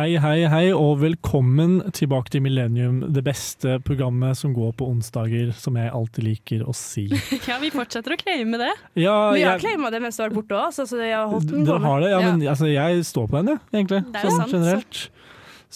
Hei, hei, hei, og velkommen tilbake til Millennium, det beste programmet som går på onsdager, som jeg alltid liker å si. Ja, vi fortsetter å claime det. Ja, Vi har jeg, claima det mens du har vært borte òg, så jeg har holdt den dere gående. har det? Ja, Ja. men altså, jeg står på den, jeg, egentlig. Det er jo sånn sant, generelt.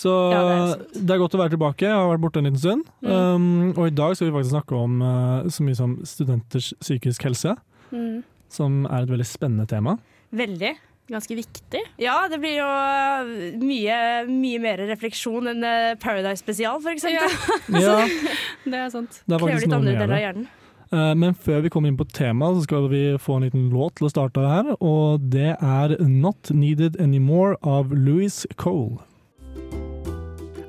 Så Ja, det er det, er godt å være tilbake. Jeg har vært borte en liten stund. Mm. Um, og i dag skal vi faktisk snakke om uh, så mye som studenters psykisk helse, Mm. som er et veldig spennende tema. Veldig. Ganske viktig. Ja, det blir jo øh, mye, mye mer refleksjon enn øh, Paradise Spesial, for eksempel. Ja, Det er sant. det er Krever litt andre deler av hjernen. Eh, Men før vi kommer inn på temaet, så skal vi få en liten låt til å starte her. Og det er 'Not Needed Anymore' av Louis Cole.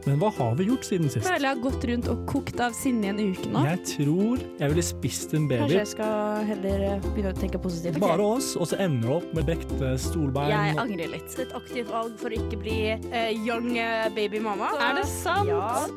Men hva har vi gjort siden sist? Føler jeg har gått rundt og kokt av sinne i en uke nå. Jeg tror jeg ville spist en baby. Kanskje jeg skal heller øh, begynne å tenke positivt. Bare oss, og så ender det opp med brekte stolbein. Jeg angrer litt. Et aktivt valg for å ikke bli uh, young øh, baby mama. Er det sant? Ja.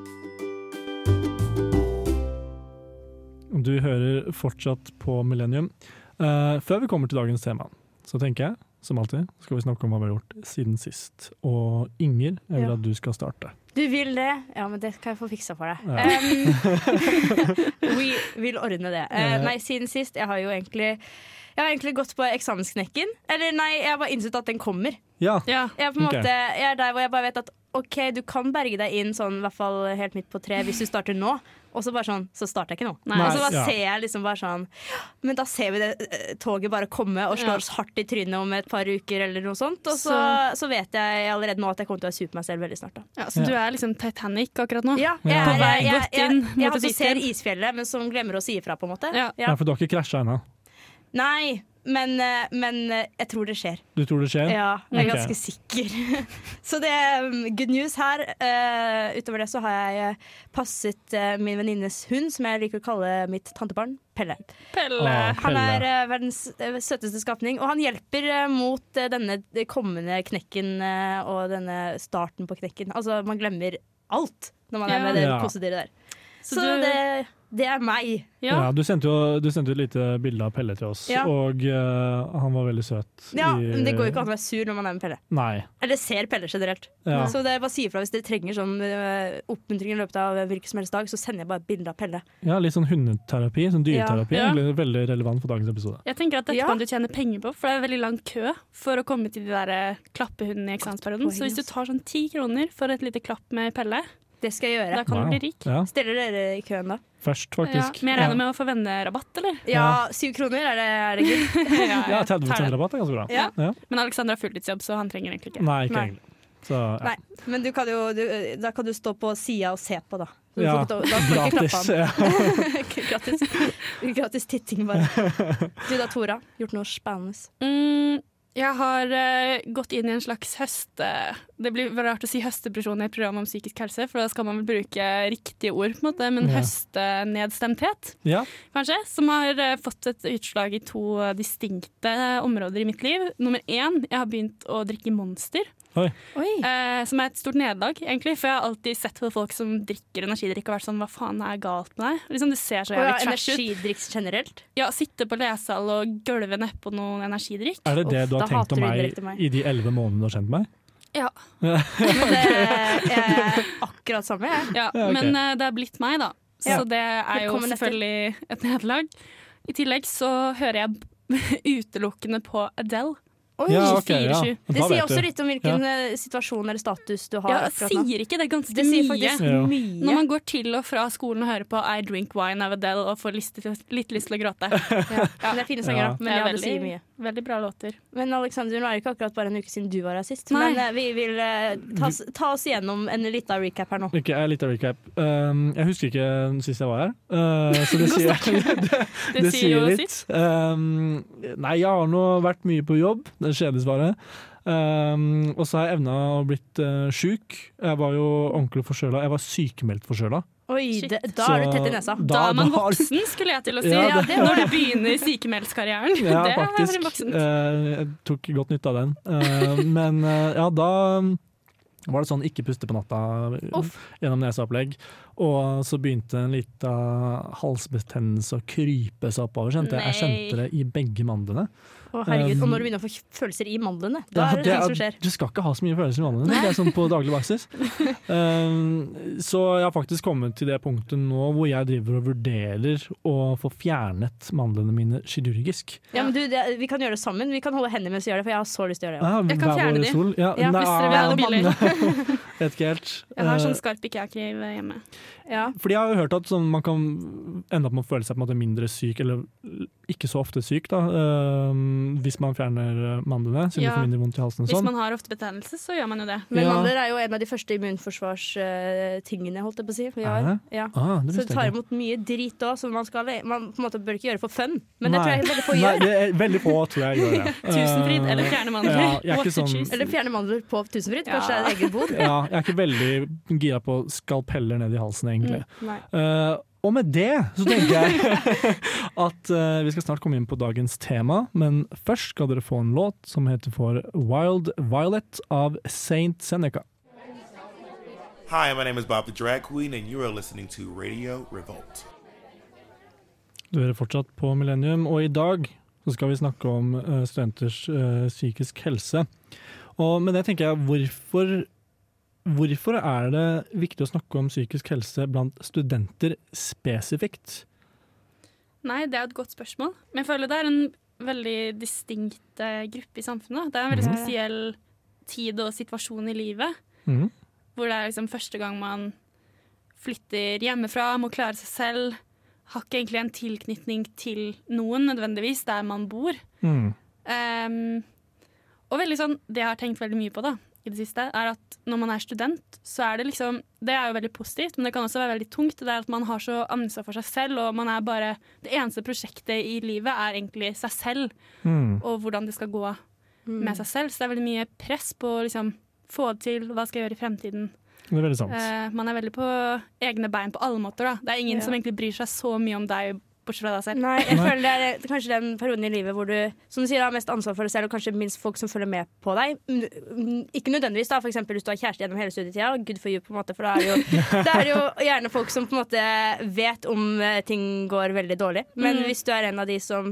Du hører fortsatt på Millennium. Uh, før vi kommer til dagens tema, så tenker jeg, som alltid, skal vi snakke om hva vi har gjort siden sist. Og Inger, jeg vil Ja. at du skal starte. Du vil det? Ja, men det kan jeg få fiksa for deg. Ja. Um, vi vil ordne det. Eh, Eh. nei, siden sist Jeg har jo egentlig Jeg har egentlig gått på eksamensknekken. Eller nei, jeg har bare innsett at den kommer. Ja, Ja. Jeg er på en måte Jeg er der hvor jeg bare vet at OK, du kan berge deg inn sånn i hvert fall helt midt på tre hvis du starter nå. Og så bare sånn, så starter jeg ikke nå. Nei, og så bare ja. ser jeg liksom bare sånn Men da ser vi det eh, toget bare komme og slår oss hardt i trynet om et par uker eller noe sånt. Og så, så vet jeg allerede nå at jeg kommer til å supe meg selv veldig snart. da Ja, så du er liksom Titanic akkurat nå? ja, Ja. jeg, På vei godt jeg, inn jeg, mot jeg, ser isfjellet, men som glemmer å si ifra, på en måte. Ja. ja. for du har ikke krasja ennå. Nei, men, eh, men eh, jeg tror det skjer. Du tror det skjer? Ja, jeg er Ok. ganske sikker. så det er um, good news her. Uh, utover det så har jeg passet min venninnes hund, som jeg liker å kalle mitt tantebarn, Pelle. Pelle. Ah. Han er uh, verdens uh, søteste skapning, og han hjelper mot denne kommende knekken og denne starten på knekken. Altså, man glemmer alt når man er med det Ja. prosedyret der. Så Så, du- det, det er meg. Ja, Ja. du sendte jo du sendte jo et lite bilde av Pelle til oss, Ja. og eh, han var veldig søt. Ja, i- men Det går jo ikke an å være sur når man er med Pelle. Nei. Eller ser Pelle generelt. Ja. Så det er bare å si ifra hvis dere trenger sånn uh, oppmuntring i løpet av hvilken som helst dag, så sender jeg bare bilde av Pelle. ja, litt sånn hundeterapi, sånn dyreterapi. Ja. Egentlig veldig relevant for dagens episode. Jeg tenker at Dette Ja. kan du tjene penger på, for det er veldig lang kø for å komme til de der eh, klappehundene i eksamensperioden. poeng, Så hvis du altså. tar sånn ti kroner for et lite klapp med Pelle, Det skal jeg gjøre. da kan Wow. du bli rik. Ja, Stiller dere i køen da? først, Ja. Men jeg regner med å få vennerabatt, eller? Ja, syv kroner, er det, er det gutt? Ja, 30 tar det. rabatt er ganske bra. Ja. Ja. Men Alexander har fulltidsjobb, så han trenger egentlig ikke. Nei, ikke Nei. egentlig. Så, ja. Nei, men du kan jo, du, da kan du stå på sida og se på, da. Du Ja, får da får Gratis. Ja. Gratis. Gratis titting, bare. Du da, Tora? Gjort noe spennende? Mm, jeg har uh, gått inn i en slags høste... Det blir rart å si høstedepresjon i et program om psykisk helse, for da skal man vel bruke riktige ord, på en måte, men Ja. høstenedstemthet, ja. kanskje, som har uh, fått et utslag i to distinkte områder i mitt liv. Nummer én, jeg har begynt å drikke Monster. Oi. Oi. Eh, som er et stort nederlag, egentlig. For jeg har alltid sett på folk som drikker energidrikk og vært sånn Hva faen er galt med deg? Liksom, du ser så Og ja, trash trash ut. energidrikk generelt? Ja, Sitte på lesesal og gølve nedpå noen energidrikk. Er det det Uff, du har tenkt om meg meg. i de elleve månedene du har kjent meg? Ja. Men det er akkurat samme, jeg. Ja, Ja, ok. Men uh, det er blitt meg, da. Så Ja. det er jo selvfølgelig et nederlag. I tillegg så hører jeg utelukkende på Adele. Oi. Ja, okay, ja. Det sier også litt om hvilken ja. situasjon eller status du har Ja, sier ikke det ganske Det sier mye? faktisk Ja. mye. Når man går til og fra skolen og hører på I Drink Wine av Adele og får litt lyst til å gråte. ja. Men det er fine sanger, Ja. da. Men Det ja, det sier mye. Veldig bra låter. Men Alexander, nå er det ikke akkurat bare en uke siden du var her sist. Nei. Men eh, vi vil eh, ta, oss- ta oss igjennom en liten recap her nå. Ok, en liten recap. Um, jeg husker ikke sist jeg var her, uh, så det sier, det, Det, det sier sier litt. Um, nei, jeg har nå vært mye på jobb, det er bare. Um, og så har jeg evna å blitt uh, sjuk. Jeg var jo ordentlig forkjøla. Jeg var sykemeldt forkjøla. Oi, det, da er du tett i nesa. Da, er man voksen, skulle jeg til å si. Ja, Ja, det- Når du begynner sykemeldskarrieren. Ja, det er faktisk. voksen. Uh, jeg tok godt nytte av den. Uh, men uh, ja, da var det sånn ikke puste på natta Off. gjennom neseopplegg. Og så begynte en lita halsbetennelse å krype seg oppover. Kjente jeg. jeg kjente det i begge mandlene. Å, herregud. Um, Og når du begynner å få følelser i mandlene, da er det ting som skjer. Du skal ikke ha så mye følelser i mandlene, det er sånn på daglig basis. Um, så jeg har faktisk kommet til det punktet nå hvor jeg driver og vurderer å få fjernet mandlene mine kirurgisk. Ja, men du, det, vi kan gjøre det sammen. Vi kan holde hendene mens vi gjør det, for jeg har så lyst til å gjøre det. Ja, Jeg kan fjerne de. Sol. Ja, Ja, hvis dere vil ha det billig. Vet ikke helt. Jeg har Eh, sånn skarp ikke-jeg-kniv hjemme. Ja. Fordi jeg har jo hørt at sånn, man kan ende opp med å føle seg på en måte mindre syk, eller ikke så ofte syk, da, øhm, hvis man fjerner mandlene, siden Ja. du får mindre vondt i halsen og Hvis sånn. man har ofte betennelse, så gjør man jo det. Men Ja. mandler er jo en av de første immunforsvarstingene, holdt jeg på å si. Vi har. Ja. Ah, det Så det tar imot mye drit òg, som man skal Man på en måte bør ikke gjøre for fun, men det tror jeg veldig få Nei, gjør. det er veldig få tror jeg gjør det. Tusenfryd Eh, eller fjerne mandler. Ja, jeg er ikke sånn- Eller fjerne mandler på Tusenfryd. Ja. Kanskje det er en egen bod. Ja, jeg er ikke veldig gira på skalpeller ned i halsen, egentlig. Mm, uh, og med det så tenker jeg at uh, vi skal snart komme inn på dagens tema, men først skal dere få en låt som heter for Wild Violet av Saint Seneca. Hi, my name is Bob the Drag Queen, and you are listening to Radio Revolt. Du hører fortsatt på Millennium, og i dag så skal vi snakke om uh, studenters uh, psykisk helse. Og med det tenker jeg, hvorfor, hvorfor er det viktig å snakke om psykisk helse blant studenter spesifikt? Nei, det er et godt spørsmål. Men jeg føler det er en veldig distinkt eh, gruppe i samfunnet. Det er en veldig Mhm. spesiell tid og situasjon i livet. Mm. Hvor det er liksom første gang man flytter hjemmefra, må klare seg selv. Har ikke egentlig en tilknytning til noen nødvendigvis der man bor. Mm. Um, og veldig sånn, det jeg har tenkt veldig mye på da, i det siste, er at når man er student, så er det liksom Det er jo veldig positivt, men det kan også være veldig tungt. Det er at man har så ansvar for seg selv, og man er bare Det eneste prosjektet i livet er egentlig seg selv, Mm. og hvordan det skal gå Mm. med seg selv. Så det er veldig mye press på å liksom få det til, hva skal jeg gjøre i fremtiden. Det er veldig sant. Eh, man er veldig på egne bein på alle måter, da. Det er ingen Ja. som egentlig bryr seg så mye om deg, bortsett fra deg selv. Nei, jeg føler det er kanskje den perioden i livet hvor du som du sier, har mest ansvar for deg selv, og kanskje minst folk som følger med på deg. Ikke nødvendigvis, da, eksempel hvis du har kjæreste gjennom hele studietida. Good for you, på en måte, for da er det jo, da er det jo gjerne folk som på en måte vet om eh, ting går veldig dårlig. Men Mm. hvis du er en av de som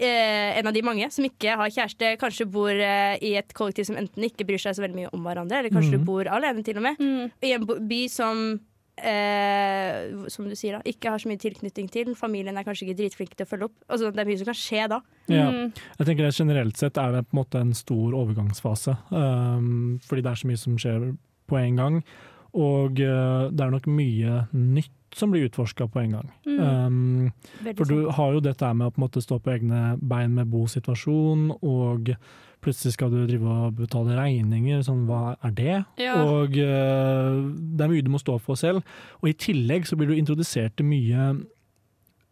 eh, En av de mange som ikke har kjæreste, kanskje bor eh, i et kollektiv som enten ikke bryr seg så veldig mye om hverandre, eller kanskje Mm. du bor alene til og med, Mm. i en by som eh, som du sier da, ikke har så mye tilknytning til. Familien er kanskje ikke dritflinke til å følge opp. Altså, det er mye som kan skje da. Ja. Mm. Jeg tenker det Generelt sett er det på en måte en stor overgangsfase, um, fordi det er så mye som skjer på en gang. Og uh, det er nok mye nytt som blir utforska på en gang. Mm. Um, for du har jo dette med å på en måte stå på egne bein med bosituasjon, og plutselig skal du drive og betale regninger. Sånn, hva er det? Ja. Og uh, det er mye du må stå for selv. Og i tillegg så blir du introdusert til mye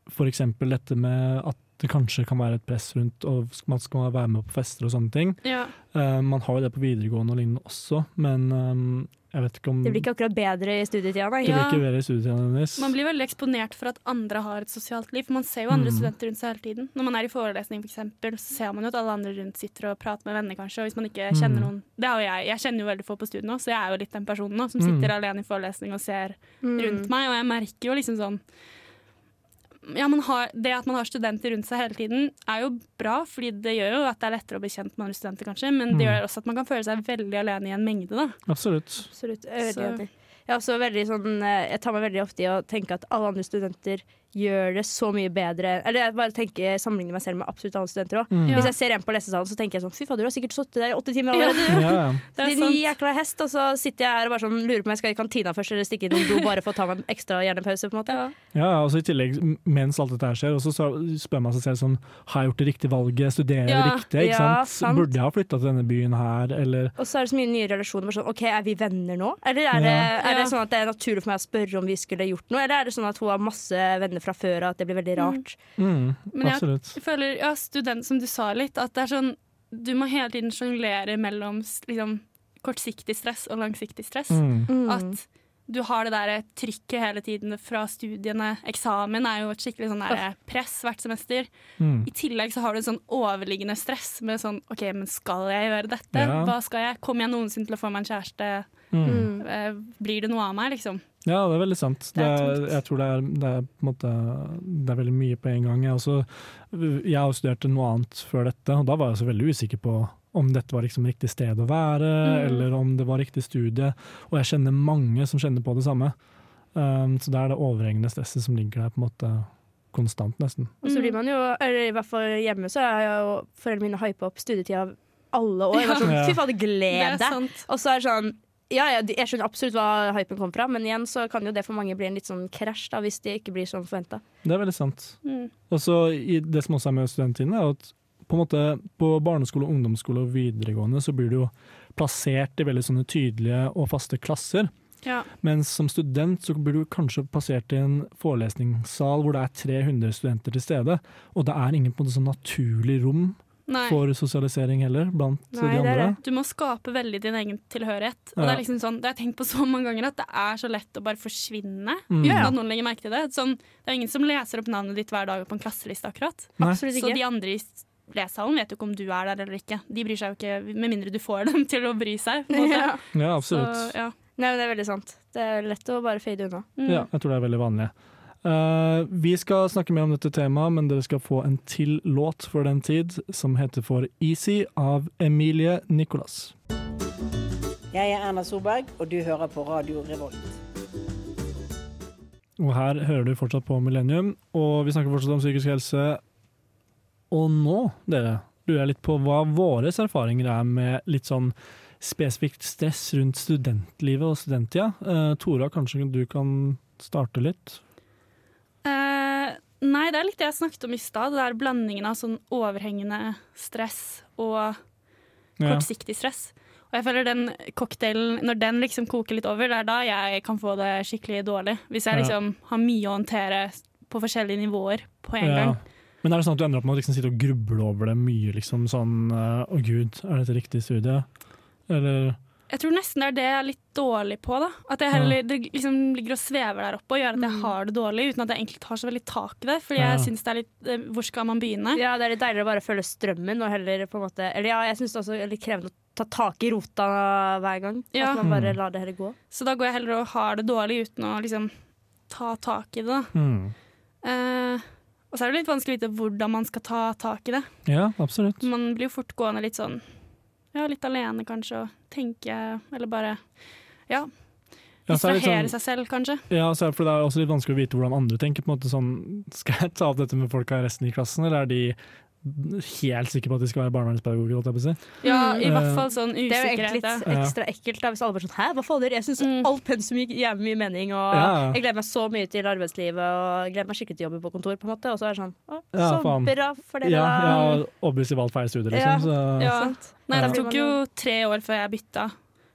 F.eks. dette med at det kanskje kan være et press rundt, og man skal være med på fester og sånne ting. ja. Uh, man har jo det på videregående og lignende også, men um, jeg vet ikke om Det blir ikke akkurat bedre i studietida, da. det blir ikke bedre i studietida, hennes. Man blir veldig eksponert for at andre har et sosialt liv. For man ser jo andre Mm. studenter rundt seg hele tiden. Når man er i forelesning, for eksempel, så ser man jo at alle andre rundt sitter og prater med venner, kanskje. Og hvis man ikke kjenner Mm. noen Det har jo jeg. Jeg kjenner jo veldig få på studiet nå, så jeg er jo litt den personen nå som Mm. sitter alene i forelesning og ser Mm. rundt meg. Og jeg merker jo liksom sånn ja, man har, Det at man har studenter rundt seg hele tiden, er jo bra, fordi det gjør jo at det er lettere å bli kjent med andre studenter, kanskje. Men det Mm. gjør også at man kan føle seg veldig alene i en mengde, da. Absolutt. Absolutt. Jeg er veldig Jeg, er også sånn, eh, jeg tar meg veldig ofte i å tenke at alle andre studenter gjør det så mye bedre Eller jeg bare tenker sammenligner meg selv med absolutt alle studenter òg. Mm. Ja. Hvis jeg ser en på lesesalen, så tenker jeg sånn fy fader, du har sikkert sittet der i åtte timer allerede. Ja, ja. Det Din jækla hest, og så sitter jeg her og bare sånn lurer på om jeg skal i kantina først eller stikke innom do bare for å ta meg en ekstra hjernepause. på en måte. Ja. Ja, så I tillegg, mens alt dette her skjer, og så spør man seg selv sånn Har jeg gjort det riktige valget? Studerer jeg Ja, riktig? Ikke ja, sant? sant. Burde jeg ha flytta til denne byen her, eller Og så er det så mye nye relasjoner. Bare sånn, ok, Er vi venner nå? Eller er det, Ja. er det sånn at det er naturlig for meg å spørre om vi skulle gjort noe? Eller er det sånn at hun har masse venner fra før, og at det blir veldig rart? mm, Men jeg-. Jeg føler, ja, student, som du sa litt, at det er sånn Du må hele tiden sjonglere mellom liksom, kortsiktig stress og langsiktig stress. Mm. Mm. At du har det der trykket hele tiden fra studiene. Eksamen er jo et skikkelig sånn press hvert semester. Mm. I tillegg så har du en sånn overliggende stress med sånn OK, men skal jeg gjøre dette? Ja. Hva skal jeg? Kommer jeg noensinne til å få meg en kjæreste? Mm. Mm. Eh, Blir det noe av meg, liksom? Ja, det er veldig sant. Det Det er er, jeg tror det er, det, er på en måte, det er veldig mye på en gang. Jeg, også, jeg har studert noe annet før dette, og da var jeg så veldig usikker på om dette var liksom riktig sted å være, Mm. eller om det var riktig studie. Og jeg kjenner mange som kjenner på det samme. Um, så det er det overhengende stresset som ligger der på en måte konstant, nesten. Og så Mm. blir man jo, eller i hvert fall hjemme, så er jo foreldrene mine hypa opp studietida alle år. Ja. Sånn, Fy fader, Det gled er deg! Og så er det sånn ja, ja, jeg skjønner absolutt hva hypen kom fra, men igjen så kan jo det for mange bli en litt sånn krasj, da, hvis det ikke blir som forventa. Det er veldig sant. Mm. Og så Det som også er med studenttiden, er at på, en måte, på barneskole, ungdomsskole og videregående så blir du jo plassert i veldig sånne tydelige og faste klasser. Ja. Mens som student så blir du kanskje plassert i en forelesningssal hvor det er 300 studenter til stede, og det er ingen på en måte sånn naturlig rom Nei. for sosialisering heller blant Nei, de det er andre. Du må skape veldig din egen tilhørighet. Og Ja. Det er liksom sånn, det har jeg tenkt på så mange ganger at det er så lett å bare forsvinne Mm. uten at noen legger merke til det. Sånn, det er ingen som leser opp navnet ditt hver dag på en klasseliste, akkurat. Nei. Absolutt Så de andre i lesesalen vet jo ikke om du er der eller ikke. De bryr seg jo ikke, med mindre du får dem til å bry seg. Måte. ja. absolutt. Så, ja. Nei, men det er veldig sant. Det er lett å bare fade unna. Mm. Ja, jeg tror det er veldig vanlig. Eh, vi skal snakke mer om dette temaet, men dere skal få en til låt for den tid, som heter For Easy av Emilie Nicolas. Jeg er Erna Solberg, og du hører på Radio Revolt. Og her hører du fortsatt på Millennium, og vi snakker fortsatt om psykisk helse. Og nå, dere, lurer jeg litt på hva våre erfaringer er med litt sånn spesifikt stress rundt studentlivet og studenttida. Uh, Tora, kanskje du kan starte litt? Eh, nei, det er litt det jeg snakket om i stad. Det er blandingen av sånn overhengende stress og kortsiktig stress. Og jeg føler den cocktailen, når den liksom koker litt over, det er da jeg kan få det skikkelig dårlig. Hvis jeg liksom har mye å håndtere på forskjellige nivåer på en Ja. gang. Men er det sånn at du ender opp med å liksom sitte og gruble over det mye? liksom sånn, eh, Å gud, er dette riktig studie? Eller Jeg tror nesten det er det jeg er litt dårlig på. da. At jeg heller, Det liksom ligger og svever der oppe og gjør at jeg har det dårlig, uten at jeg egentlig tar så veldig tak i det. Fordi jeg synes det er litt eh, Hvor skal man begynne? Ja, det er litt deiligere å bare følge strømmen og heller på en måte Eller ja, jeg syns det også er litt krevende å ta tak i rota hver gang. Ja. At man bare Mm. lar det heller gå. Så da går jeg heller og har det dårlig uten å liksom ta tak i det. da. Mm. Eh, og så er det litt vanskelig å vite hvordan man skal ta tak i det. Ja, absolutt. Man blir jo fort gående litt sånn Ja, litt alene kanskje, og tenke Eller bare Ja, Ja, så er distrahere seg selv, kanskje. Ja, så er det, for det er også litt vanskelig å vite hvordan andre tenker. på en måte sånn, Skal jeg ta opp dette med folka i resten i klassen, eller er de helt sikre på at de skal være barnevernspedagoger? Ja, i hvert fall sånn usikkerhet. Det er jo egentlig litt ja. Ja. ekstra ekkelt da, hvis alle bare sånn Hæ, hva fader? Jeg syns Mm. alt pensum gir jævlig mye mening, og Ja. jeg gleder meg så mye til arbeidslivet, og jeg gleder meg skikkelig til å jobbe på kontor, på en måte. Og så er det sånn Å, så ja, bra for dere, Ja, da. jeg har obviously valgt feil studie, liksom. Så, Ja. Sant? Nei, det tok jo tre år før jeg bytta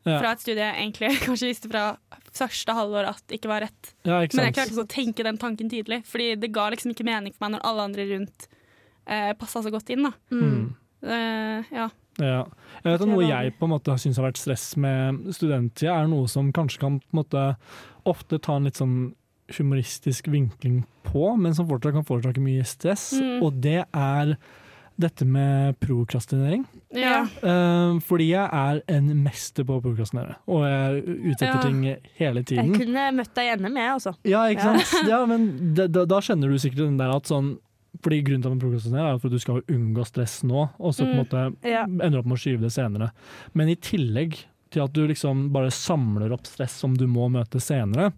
Ja. fra et studie jeg egentlig kanskje visste fra første halvår at ikke var rett. ja, ikke Men jeg klarte ikke å tenke den tanken tidlig, Fordi det ga liksom ikke mening for meg når alle andre rundt eh, passa så godt inn. da. Mm. Eh, ja. Ja. Jeg vet at Noe jeg på en måte syns har vært stress med studenttida, er noe som kanskje kan på en måte ofte ta en litt sånn humoristisk vinkling på, men som fortsatt kan forårsake mye stress. Mm. Og det er dette med prokrastinering. Ja. Uh, fordi jeg er en mester på å prokrastinere, og jeg utsetter Ja. ting hele tiden. Jeg kunne møtt deg i NM, jeg, altså. Ja, ikke Ja. sant? Ja, men da, da, da skjønner du sikkert den der at sånn fordi Grunnen til at man prokrastinerer er for at du skal unngå stress nå, og så på en Mm. måte Ja. ender opp med å skyve det senere. Men i tillegg til at du liksom bare samler opp stress som du må møte senere,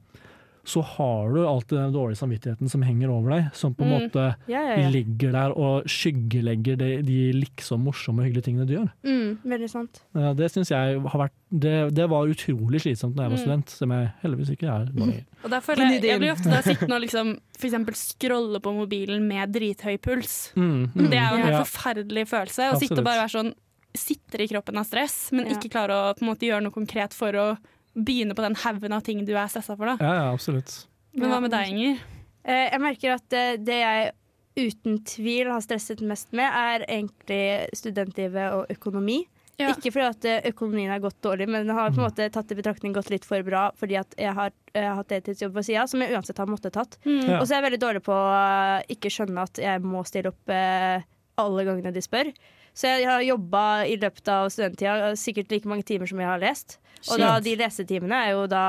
så har du alltid den dårlige samvittigheten som henger over deg, som på en Mm. måte Ja, ja, ja. ligger der og skyggelegger de, de liksom morsomme og hyggelige tingene du gjør. Mm, veldig sant. Ja, det syns jeg har vært det, det var utrolig slitsomt da jeg var Mm. student, som jeg heldigvis ikke er nå lenger. Og i jeg, jeg blir ofte da sittende og liksom, eksempel scrolle på mobilen med drithøy puls. Mm, mm, Det er jo en helt ja. forferdelig følelse. Å sitte og bare være sånn Sitter i kroppen av stress, men Ja. ikke klarer å på en måte gjøre noe konkret for å begynne på den haugen av ting du er stressa for. da. ja, ja, absolutt. Men hva med deg, Inger? Eh, Jeg merker at eh, det jeg uten tvil har stresset mest med, er egentlig studentlivet og økonomi. Ja. Ikke fordi at eh, økonomien har gått dårlig, men den har på en måte tatt i betraktning gått litt for bra fordi at jeg har eh, hatt deltidsjobb på sida, som jeg uansett har måttet tatt. Mm. Ja. Og så er jeg veldig dårlig på å ikke skjønne at jeg må stille opp eh, alle gangene de spør. Så jeg har jobba i løpet av studenttida sikkert like mange timer som jeg har lest. Og da, de lesetimene er jo da,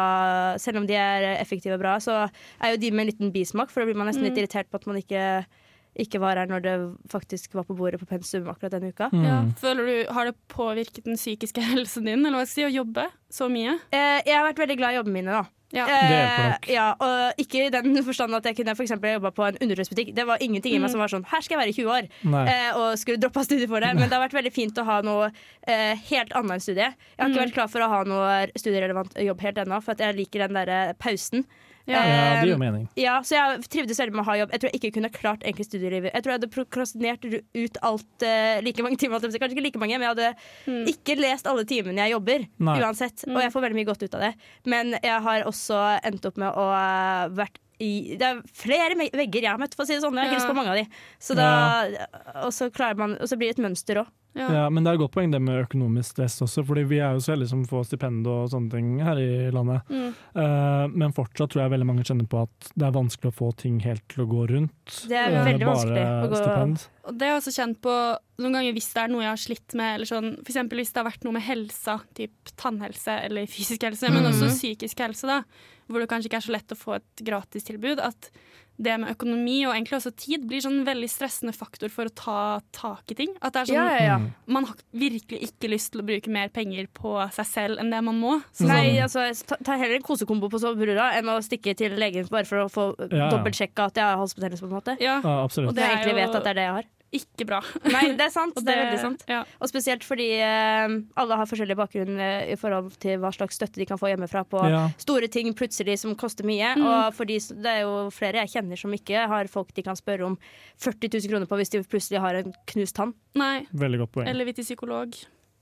selv om de er effektive og bra, så er jo de med en liten bismak, for da blir man nesten litt irritert på at man ikke, ikke var her når det faktisk var på bordet på pensum akkurat denne uka. Mm. Ja. Føler du, Har det påvirket den psykiske helsen din, eller hva skal jeg si, å jobbe så mye? Eh, jeg har vært veldig glad i jobbene mine, da. Ja. Eh, ja, og ikke i den forstand at jeg kunne for jobba på en underhusbutikk. Det var ingenting i meg som var sånn Her skal jeg være i 20 år. Eh, og skulle droppa studiet for det. Men det har vært veldig fint å ha noe eh, helt annet enn studie. Jeg har ikke vært klar for å ha noe studierelevant jobb helt ennå, for jeg liker den der pausen. Ja. Ja, det gjør mening. ja, så jeg trivdes veldig med å ha jobb. Jeg tror jeg ikke kunne klart egentlig studielivet. Jeg tror jeg hadde prokrastinert ut alt uh, like mange timer. Kanskje ikke like mange, men jeg hadde ikke lest alle timene jeg jobber. Nei. Uansett. Og jeg får veldig mye godt ut av det. Men jeg har også endt opp med å uh, vært i Det er flere vegger jeg har møtt, for å si det sånn. Jeg har hilst på mange av de. Så da, og, så man, og så blir det et mønster òg. Ja. Ja, men det er et godt poeng det med økonomisk stress også, fordi vi er jo så heldige som får stipend og sånne ting her i landet. Mm. Uh, men fortsatt tror jeg veldig mange kjenner på at det er vanskelig å få ting helt til å gå rundt. Det er veldig uh, veldig vanskelig å gå- stipend. Og det har jeg også kjent på noen ganger hvis det er noe jeg har slitt med, eller sånn, eksempel hvis det har vært noe med helsa, typ tannhelse eller fysisk helse, men også psykisk helse, da, hvor det kanskje ikke er så lett å få et gratistilbud, at det med økonomi og egentlig også tid blir sånn veldig stressende faktor for å ta tak i ting. At det er sånn, Ja, ja, ja. Mm. Man har virkelig ikke lyst til å bruke mer penger på seg selv enn det man må. Så Nei, sånn, altså, ta, ta heller en kosekombo på sovebrura enn å stikke til legen bare for å få ja. dobbeltsjekka at jeg har halsbetennelse. på en måte ja, Ja, absolutt. Og Det jeg egentlig vet at det er det jeg har. Ikke bra. Nei, det er sant. Og det er veldig sant. Ja. Og spesielt fordi uh, alle har forskjellig bakgrunn uh, i forhold til hva slags støtte de kan få hjemmefra på Ja. store ting plutselig som koster mye. Mm. Og fordi det er jo flere jeg kjenner som ikke har folk de kan spørre om 40 000 kroner på hvis de plutselig har en knust tann. Nei, Veldig godt poeng. eller vi til psykolog.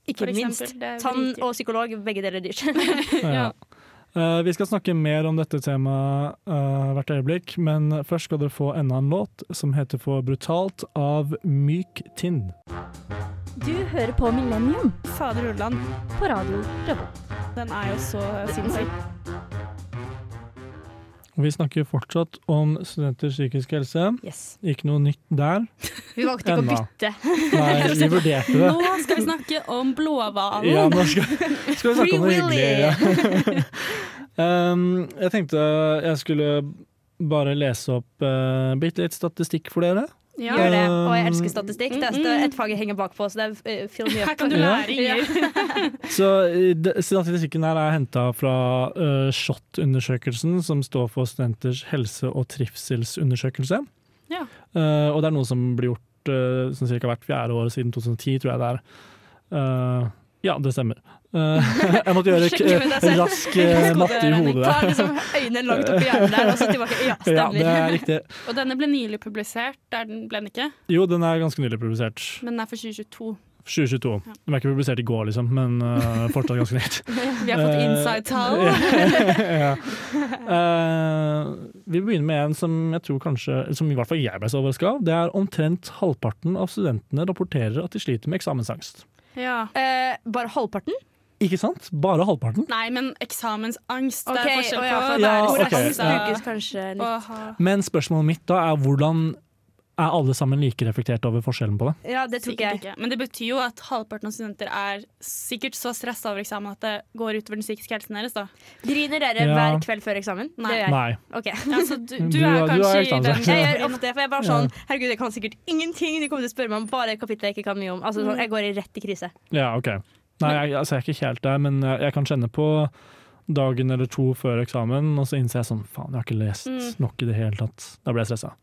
Ikke minst. Tann og psykolog, begge deler er dyrt. Ja. Eh, vi skal snakke mer om dette temaet eh, hvert øyeblikk, men først skal dere få enda en låt som heter For brutalt av Myk Tinn. Du hører på Millennium Fader Ulland, på radio Revolt. den er jo så sinnssyk. Vi snakker fortsatt om studenters psykiske helse. Yes. Ikke noe nytt der. Vi valgte ikke å bytte. Nei, vi vurderte det. Nå skal vi snakke om blåhvalen. Ja, nå skal, skal vi snakke om noe Willy. hyggelig. Ja. um, jeg tenkte jeg skulle bare lese opp uh, bitte litt statistikk for dere. Ja. Gjør det. Og jeg Um, elsker statistikk. Det er er et fag jeg henger bakpå, så det er eh, fill Her kan du lære, Inger. Så uh, Statistikken her er henta fra uh, SHoT-undersøkelsen, som står for Studenters helse- og trivselsundersøkelse. Ja. Uh, og det er noe som blir gjort uh, som cirka hvert fjerde år siden 2010, tror jeg det er. Uh, ja, det stemmer. Uh, jeg måtte gjøre selv. rask uh, matte i hodet Ta liksom øynene langt opp i hjernen der, og så tilbake. Ja, Ja, det stemmer. er riktig. Og denne ble nylig publisert. Der den ble den ikke, Jo, den er ganske nylig publisert. men den er for 2022. 2022. Den er ikke publisert i går, liksom, men uh, fortsatt ganske nytt. Vi har fått Eh, inside-tall. ja. uh, vi begynner med en som jeg tror kanskje, som i hvert fall jeg ble så overraska av. Det er omtrent halvparten av studentene rapporterer at de sliter med eksamensangst. Ja. Uh, bare halvparten? Ikke sant? Bare halvparten. Nei, men eksamensangst. Okay, det er forskjell på ja, Ja, okay. ok, Angst ja. kanskje litt. Men spørsmålet mitt da er hvordan er alle sammen like reflektert over forskjellen på det? Ja, det tror jeg. ikke. Men det betyr jo at halvparten av studenter er sikkert så stressa over eksamen at det går utover den psykiske helsen deres. da. Griner dere Ja. hver kveld før eksamen? Nei. Det gjør jeg. Nei. Ok. Altså, du, du, Du er kanskje du er kanskje i den Jeg gjør ofte for jeg er bare sånn Herregud, jeg kan sikkert ingenting. De kommer til å spørre meg om bare et kapittel jeg ikke kan mye om. Altså, sånn, jeg går i rett i krise. Ja, OK. Nei, jeg, altså, jeg er ikke helt der, men jeg, jeg kan kjenne på dagen eller to før eksamen, og så innser jeg sånn faen, jeg har ikke lest Mm. nok i det hele tatt. Da ble jeg stressa.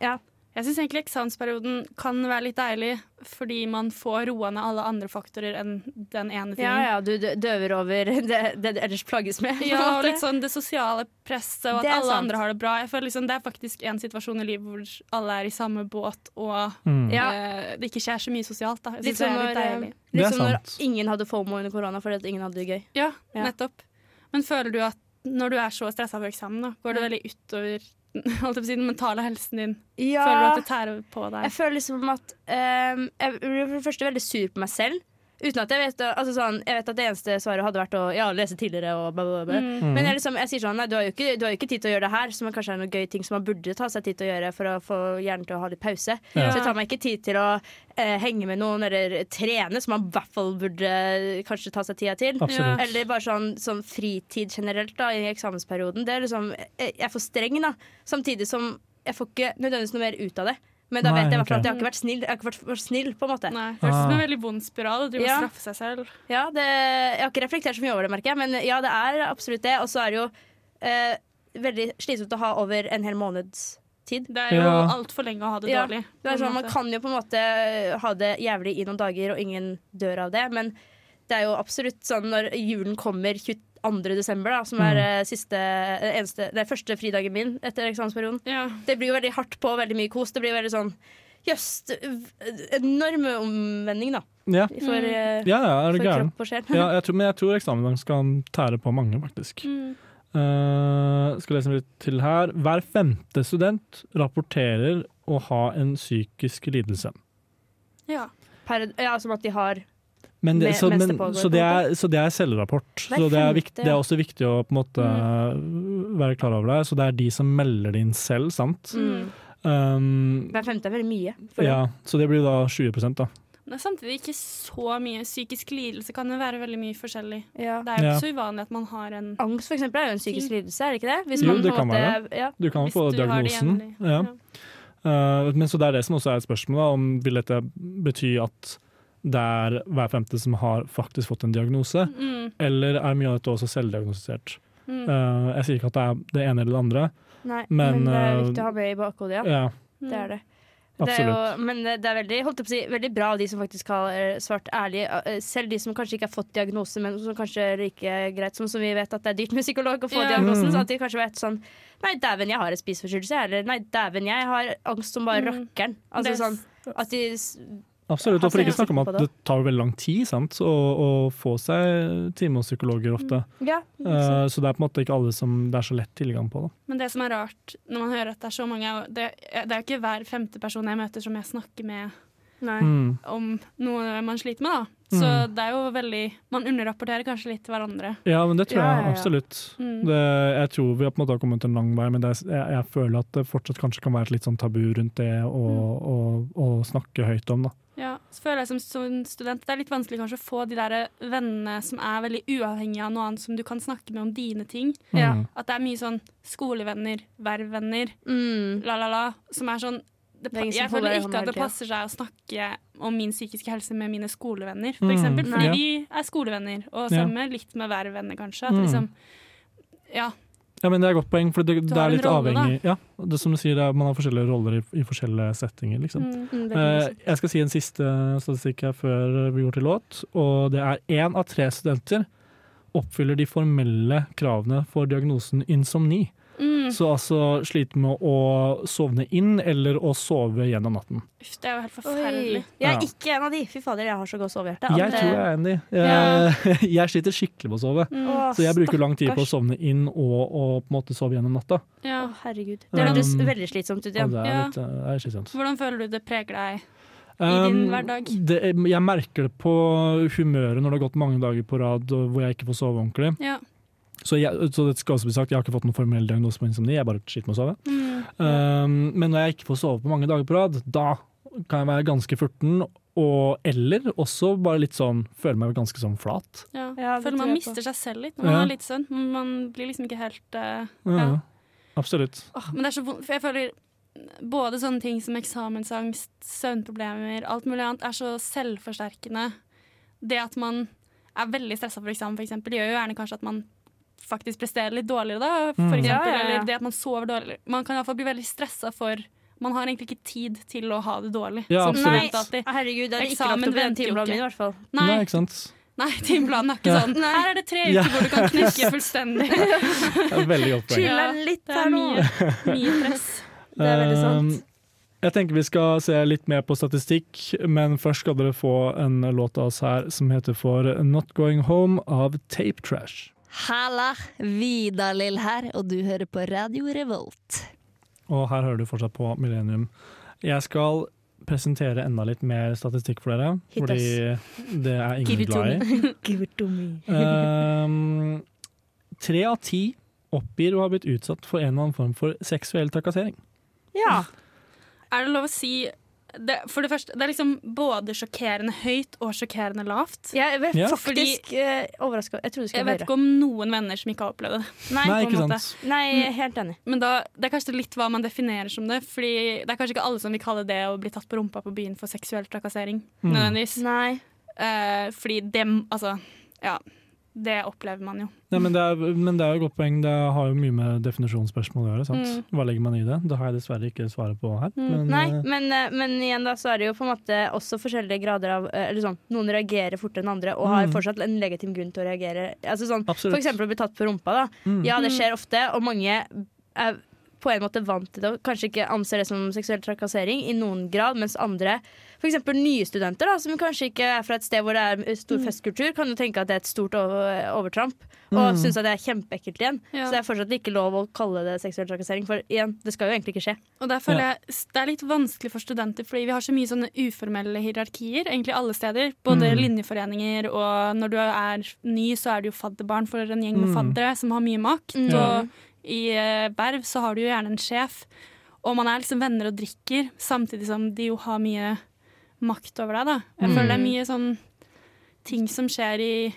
Ja. Jeg syns egentlig eksamensperioden kan være litt deilig, fordi man får roa ned alle andre faktorer enn den ene Ja, tingen. ja, du døver over det, det du ellers plages med. Ja, og litt sånn det sosiale presset, og at alle sant. andre har det bra. Jeg føler liksom Det er faktisk en situasjon i livet hvor alle er i samme båt, og Mm. Ja. eh, det ikke skjer så mye sosialt. Da. Jeg Litt synes det er litt eh, deilig. Det er litt som når ingen hadde FOMO under korona fordi at ingen hadde det gøy. Ja, Ja. nettopp. Men føler du at når du er så stressa for eksamen, da, går det veldig utover den mentale helsen din? Ja, Føler du at det tærer på deg? jeg føler liksom at um, Jeg blir for det første veldig sur på meg selv. Uten at jeg vet, altså sånn, jeg vet at det eneste svaret hadde vært å ja, lese tidligere og bla, bla, bla. Mm. Men jeg, liksom, jeg sier sånn, nei, du har, jo ikke, du har jo ikke tid til å gjøre det her, som kanskje er noen gøy ting som man burde ta seg tid til å gjøre for å få hjernen til å ha litt pause. Ja. Så jeg tar meg ikke tid til å eh, henge med noen eller trene, som man i hvert fall burde eh, kanskje ta seg tida til. Ja. Eller bare sånn, sånn fritid generelt da, i eksamensperioden. Det er liksom, jeg jeg er for streng, da. Samtidig som jeg får ikke nødvendigvis noe mer ut av det. Men da Nei, vet jeg i hvert fall ok. at jeg har ikke vært snill. Jeg har ikke vært for snill, på en måte. Nei, det høres ut som Ah. en veldig vond spiral Du drive Ja. straffe seg selv. Ja, det, jeg har ikke reflektert så mye over det, merker jeg. Men ja, det er absolutt det. Og så er det jo eh, veldig slitsomt å ha over en hel måneds tid. Det er jo Ja. altfor lenge å ha det Ja, dårlig. Det er sånn, man kan jo på en måte ha det jævlig i noen dager, og ingen dør av det. Men det er jo absolutt sånn når julen kommer 22. desember, da, som er mm. siste, eh, eneste, det er første fridagen min etter eksamensperioden. Ja. Det blir jo veldig hardt på, veldig mye kos. Det blir veldig sånn Jøss, enorm omvending, da. Ja. For, mm. ja, ja, er du for gæren? Ja, jeg tror, men jeg tror eksamen skal tære på mange, faktisk. Mm. Uh, skal lese litt til her. Hver femte student rapporterer å ha en psykisk lidelse. ja. Per, ja, som at de har Men det, så, men, det så, det er, så det er selvrapport. Hver Så det er, viktig, det er også viktig å på en måte være klar over det. Så det er de som melder det inn selv, sant? mm. Um, Hver femte er veldig mye. for ja, så det blir da 20% da. Men det er samtidig ikke så mye. Psykisk lidelse kan jo være veldig mye forskjellig. det. Ja. Det er jo Ja. ikke så uvanlig at man har en Angst for eksempel, er jo en psykisk lidelse, er det ikke det? Hvis Jo, man det kan kan måte- Ja. Du kan Hvis få du har det diagnosen. Ja. Uh, men så det er det som også er et spørsmål, da, om vil dette bety at det er hver femte som har faktisk fått en diagnose, Mm, eller er mye av dette også selvdiagnostisert? mm, Uh, jeg sier ikke at det er det ene eller det andre. Nei, Men, men, det er eh, viktig å ha med i bakhodet, ja. Ja, Det er det. Det er jo, men det er veldig, holdt jeg på å si, veldig bra av de som faktisk har eh, svart ærlig. Selv de som kanskje ikke har fått diagnose, men som kanskje er like greit som, som vi vet at det er dyrt med psykolog å få yeah. diagnosen. Mm. Så at de kanskje vet sånn Nei, dæven, jeg har en spiseforstyrrelse. Eller nei, dæven, jeg har angst som bare Mm. rakkeren. Altså sånn at de Absolutt, og for ikke snakke om at det tar veldig lang tid sant? Å, å få seg time hos psykologer ofte. Ja. Uh, så det er på en måte ikke alle som det er så lett tilgang på. Da. Men det som er rart når man hører at det er så mange Det, det er jo ikke hver femte person jeg møter som jeg snakker med Nei. Mm. om noe man sliter med, da. Så Mm. det er jo veldig Man underrapporterer kanskje litt til hverandre. Ja, men det tror jeg ja, ja. absolutt. Mm. Det, jeg tror vi har på en måte har kommet en lang vei, men det er, jeg, jeg føler at det fortsatt kanskje kan være et litt sånn tabu rundt det å, Mm. å, å snakke høyt om. Da. Så føler jeg som, som student Det er litt vanskelig kanskje å få de der vennene som er veldig uavhengige av noe annet, som du kan snakke med om dine ting. Ja. Mm. At det er mye sånn skolevenner, vervvenner, Mm. la, la, la, som er sånn det, Det er Jeg føler ikke at det passer seg å snakke om min psykiske helse med mine skolevenner, for Mm, eksempel. Fordi ja. vi er skolevenner, og Ja. litt med vervenner, kanskje. At Mm. liksom Ja. Ja, men Det er et godt poeng, for det, det er litt rolle, da. avhengig Ja, det som du sier, er, Man har forskjellige roller i, i forskjellige settinger. liksom. Mm. Mm, Eh, jeg skal si en siste statistikk her før vi går til låt. og Det er én av tre studenter oppfyller de formelle kravene for diagnosen insomni. Mm. Så altså slite med å sovne inn eller å sove gjennom natten. Uff, det er jo helt Oi. forferdelig. Jeg er Ja. ikke en av de. Fy fader, jeg har så godt sovehjerte. Jeg tror jeg er en av de. Jeg, jeg sliter skikkelig med å sove. Mm. Så jeg bruker lang tid på å sovne inn og, og på en måte sove gjennom natta. Ja. Å, herregud. Det høres Um, veldig slitsomt ut igjen. det er litt eh, det er slitsomt. Hvordan føler du det preger deg? I din hverdag? Um, Det, jeg merker det på humøret når det har gått mange dager på rad hvor jeg ikke får sove ordentlig. Ja. Så, jeg, så det skal også bli sagt, jeg har ikke fått noen formell diagnose på insomni, jeg bare sliter med å sove. Mm. Um, men når jeg ikke får sove på mange dager på rad, da kan jeg være ganske furten. Og, eller også bare litt sånn føle meg ganske sånn flat. Ja. Ja, føler man mister seg selv litt når Ja. man har litt søvn. Man blir liksom ikke helt uh, Ja, Ja. Absolutt. Oh, Men det er så vondt, for jeg føler både sånne ting som eksamensangst, søvnproblemer, alt mulig annet, er så selvforsterkende. Det at man er veldig stressa for eksamen, for eksempel, gjør jo gjerne kanskje at man faktisk presterer litt dårligere, da, for Mm. eksempel. Ja, ja, ja. Eller det at man sover dårlig. Man kan iallfall bli veldig stressa for Man har egentlig ikke tid til å ha det dårlig. Ja, absolutt. Nei, herregud, det er ikke Eksamen lagt opp i den timeplanen min, i hvert fall. Nei, Nei, ikke sant? nei timeplanen er ikke Ja. sånn. Her er det tre Ja. hvor du kan knekke fullstendig. Det er veldig godt poeng. Chill Ja, litt Det her er nå. mye, mye press. Det er veldig sant. Um, Jeg tenker vi skal se litt mer på statistikk, men først skal dere få en låt av oss her som heter for Not Going Home av Tape Trash. Halla, Vidar-Lill her, og du hører på Radio Revolt. Og her hører du fortsatt på Millennium. Jeg skal presentere enda litt mer statistikk for dere. Hit fordi det er ingen glad i. Give it to me. Ehm, Tre av ti oppgir å ha blitt utsatt for en eller annen form for seksuell trakassering. Ja. Er det lov å si det, For det første, det er liksom både sjokkerende høyt og sjokkerende lavt. Jeg er Ja. faktisk uh, overraska. Jeg trodde Jeg vet høre. ikke om noen venner som ikke har opplevd det. Nei, Nei, ikke sant? nei, jeg er helt enig. Men da, det er kanskje litt hva man definerer som det. Fordi det er kanskje ikke alle som vil kalle det å bli tatt på rumpa på byen for seksuell trakassering. Mm. Nødvendigvis. Nei. Eh, fordi dem, Altså, ja. Det opplever man jo. Ja, men, det er, men det er jo et godt poeng. Det har jo mye med definisjonsspørsmål å gjøre. Sant? Mm. Hva legger man i det? Det har jeg dessverre ikke svaret på her. Mm. Men, Nei, eh, men, eh, men igjen da, så er det jo på en måte også forskjellige grader av eh, Eller sånn, noen reagerer fortere enn andre og har Mm. fortsatt en legitim grunn til å reagere. Altså sånn, Absolutt. for eksempel å bli tatt på rumpa, da. Mm. Ja, det Mm. skjer ofte, og mange er på en måte vant til det og kanskje ikke anser det som seksuell trakassering i noen grad, mens andre, f.eks. nye studenter, da, som kanskje ikke er fra et sted hvor det er stor Mm. festkultur, kan jo tenke at det er et stort overtramp, og Mm. synes at det er kjempeekkelt igjen. Ja. Så det er fortsatt ikke lov å kalle det seksuell trakassering, for igjen, det skal jo egentlig ikke skje. Og der føler jeg Det er litt vanskelig for studenter, fordi vi har så mye sånne uformelle hierarkier egentlig alle steder. Både Mm. linjeforeninger, og når du er ny, så er du jo fadderbarn for en gjeng med Mm. faddere som har mye makt. Mm. Og i Berv verv så har du jo gjerne en sjef, og man er liksom venner og drikker, samtidig som de jo har mye makt over deg, da. Jeg Mm. føler det er mye sånn ting som skjer i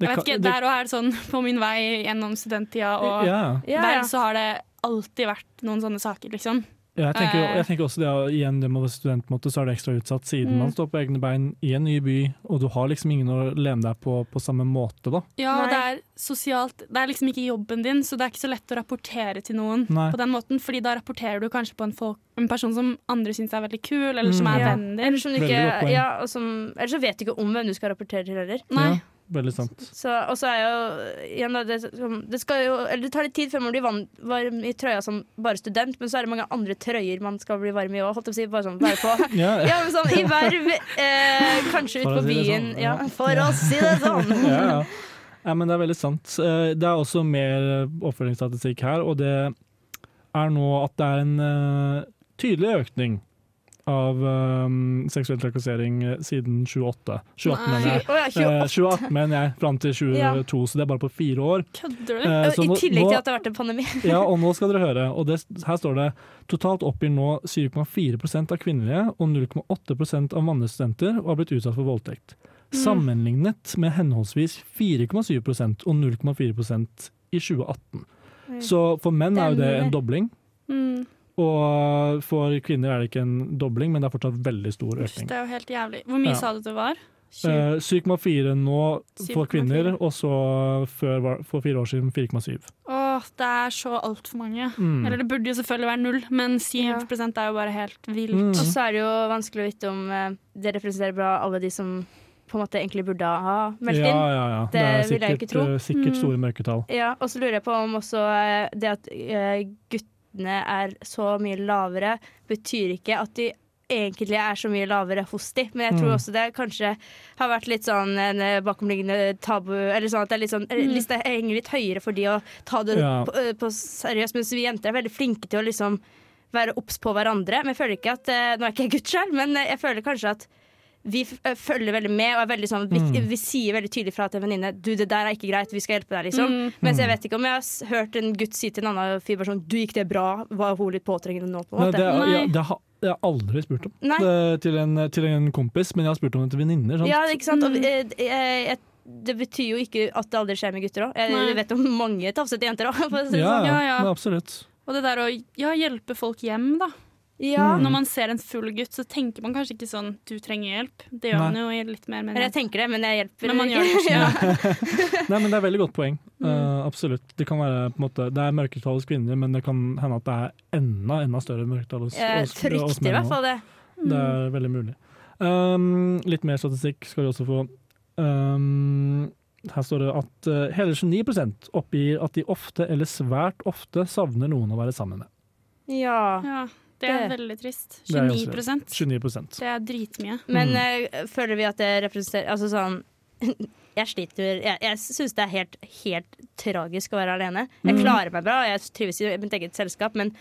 Jeg vet ikke, Der òg er det sånn på min vei gjennom studenttida og ja. Ja, der så har det alltid vært noen sånne saker, liksom. Ja, jeg, tenker, Eh. jeg tenker også det, igjen, det med å være student, på en måte, så er det ekstra utsatt siden Mm. man står på egne bein i en ny by, og du har liksom ingen å lene deg på på samme måte. da. Ja, og det er sosialt Det er liksom ikke jobben din, så det er ikke så lett å rapportere til noen Nei. på den måten, fordi da rapporterer du kanskje på en, folk, en person som andre syns er veldig kul, eller som Mm. er Ja. vennen din. Eller, som du ikke, ja, og som, eller så vet du ikke om hvem du skal rapportere til heller. Nei. Ja, veldig sant. Så, og så er jo igjen det, det, skal jo, eller det tar litt tid før man blir varm i trøya som bare student, men så er det mange andre trøyer man skal bli varm i òg. Holdt jeg på å si, bare sånn være på. Ja, Ja, men sånn i verv, eh, kanskje ut på si byen. sånn, Ja, for å si det sånn. ja, ja. ja, men det er veldig sant. Eh, Det er også mer oppfølgingsstatistikk her, og det er nå at det er en eh, tydelig økning av um, seksuell trakassering eh, siden 28. 2018, mener jeg. Oh, ja, Eh, 28. 2018 mener jeg, fram til 2022, så det er bare på fire år. Kødder du? Eh, I tillegg til at det har vært en pandemi. Ja, og nå skal dere høre. Og det, her står det totalt oppgir nå 7,4% av kvinnelige og 0,8% av mannlige studenter og har blitt utsatt for voldtekt. Sammenlignet med henholdsvis 4,7% og 0,4% i 2018. Så for menn er jo det en dobling. Mm. Og for kvinner er det ikke en dobling, men det er fortsatt veldig stor økning. det er jo helt jævlig. Hvor mye Ja. sa du det var? Eh, 7,4 nå for 7,4. kvinner, og så før, for fire år siden 4,7. Åh, det er så altfor mange. Mm. Eller det burde jo selvfølgelig være null, men 7 Ja. er jo bare helt vilt. Mm. Og så er det jo vanskelig å vite om eh, det representerer bra alle de som på en måte egentlig burde ha meldt inn. ja, ja. Det, Det er vil jeg sikkert, ikke tro. eh, sikkert Mm. store mørketall. Ja, og så lurer jeg på om også eh, det at eh, guttene er så mye lavere, betyr ikke at de egentlig er så mye lavere hos de. Men jeg tror Mm. også det kanskje har vært litt sånn en eh, bakomliggende tabu, eller sånn at det er litt sånn, Mm. lista henger litt høyere for de å ta det Ja. på, eh, på seriøst, mens vi jenter er veldig flinke til å liksom være obs på hverandre. Men jeg føler ikke at eh, Nå er ikke jeg gutt selv, men eh, jeg føler kanskje at vi eh, følger veldig med og er veldig sånn, vi, Mm. vi sier veldig tydelig fra til en venninne Du, det der er ikke greit, vi skal hjelpe deg, liksom. Mm. Mens jeg Mm. vet ikke om jeg har hørt en gutt si til en annen fyr bare sånn Du, gikk det bra? Var hun litt påtrengende nå? på en Nei, det, er- ja, det har jeg har aldri spurt om det, til, en, til en kompis, men jeg har spurt om det til venninner. Ja, ikke sant? Og, Mm. eh, jeg, jeg, det betyr jo ikke at det aldri skjer med gutter òg. Jeg, vet om mange tafsete jenter òg, det ja, sånn. Ja, ja. absolutt. Og det der å ja, hjelpe folk hjem, da. Ja. Mm. Når man ser en full gutt, så tenker man kanskje ikke sånn du trenger hjelp. Det gjør Nei. man jo litt mer Eller jeg tenker det, men jeg hjelper Men man gjør det ikke. Ja. Nei, men Det er veldig godt poeng. Mm. Eh, absolutt. Det kan være på en måte, Det er mørketall hos kvinner, men det kan hende at det er enda enda større mørketall hos, hos, hos frykter i menn hvert fall det. Det er veldig mulig. Um, litt mer statistikk skal vi også få. Um, her står det at uh, hele 29 oppgir at de ofte eller svært ofte savner noen å være sammen med. Ja. Ja, det er veldig trist. Det er 29 29 Det er dritmye. Men Mm. eh, føler vi at det representerer Altså sånn Jeg sliter Jeg, jeg syns det er helt, helt tragisk å være alene. Jeg Mm. klarer meg bra, og jeg trives i mitt eget selskap, men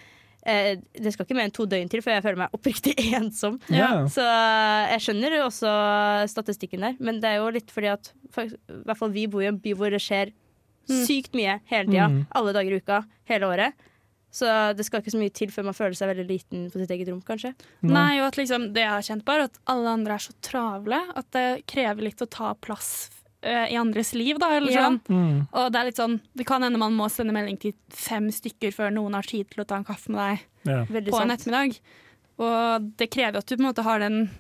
eh, det skal ikke mer enn to døgn til før jeg føler meg oppriktig ensom. Ja. Så jeg skjønner jo også statistikken der, men det er jo litt fordi at for, i hvert fall vi bor i en by hvor det skjer sykt mye hele tida. Mm. Alle dager i uka, hele året. Så det skal ikke så mye til før man føler seg veldig liten på sitt eget rom, kanskje. Nei, og at liksom, det jeg har kjent på, er at alle andre er så travle at det krever litt å ta plass eh, i andres liv, da. Eller Ja. sånn. Mm. Og det er litt sånn, det kan hende man må sende melding til fem stykker før noen har tid til å ta en kaffe med deg Ja. På en ettermiddag. Og det krever at du på en måte har den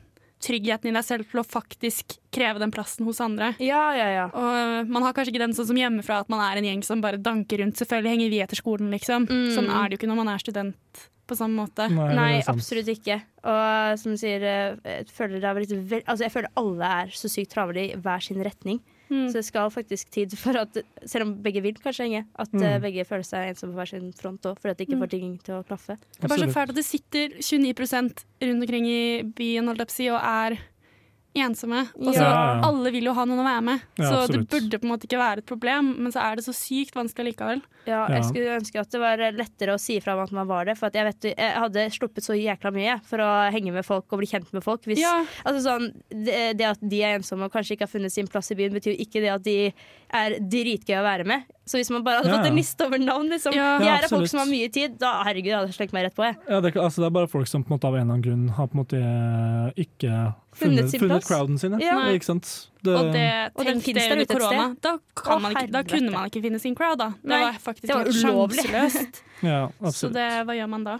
tryggheten i deg selv til å faktisk kreve den plassen hos andre. Ja, ja, ja. Og man har kanskje ikke den sånn som hjemmefra, at man er en gjeng som bare danker rundt. Selvfølgelig henger vi etter skolen, liksom. Mm. Sånn er det jo ikke når man er student på samme måte. Nei, Nei, absolutt ikke. Og som du sier, eh, jeg føler, det har blitt vel, altså, jeg føler alle er så sykt travle i hver sin retning. Mm. Så det skal faktisk tid for at, selv om begge vil kanskje henge, at eh, Mm. begge føler seg ensomme på hver sin front òg, fordi at de ikke Mm. får ting til å klaffe. Det er bare så fælt at det sitter 29% rundt omkring i byen og er ensomme. Og så Ja, ja. Alle vil jo ha noen å være med, Ja, så absolutt. det burde på en måte ikke være et problem. Men så er det så sykt vanskelig likevel. Ja, Ja. Jeg skulle ønske at det var lettere å si fra om at man var det. For at jeg, vet, jeg hadde sluppet så jækla mye for å henge med folk og bli kjent med folk. Hvis, Ja, altså sånn, det, det at de er ensomme og kanskje ikke har funnet sin plass i byen, betyr jo ikke det at de er dritgøy å være med. Så hvis man bare hadde Ja, fått en liste over navn, liksom. Ja. Jeg er av folk som har mye tid, da herregud, jeg hadde slengt meg rett på. Jeg. Ja, det, altså, det er bare folk som på en måte av en eller annen grunn har på en måte eh, ikke Funnet funnet, funnet crowden sin. Ja. Ikke sant? Det, og det, Og den finnes der under ute et korona. Da, kan Å, man ikke, da kunne man ikke finne sin crowd, da. Det Nei, var faktisk det var ulovlig. ja, Så det, hva gjør man da?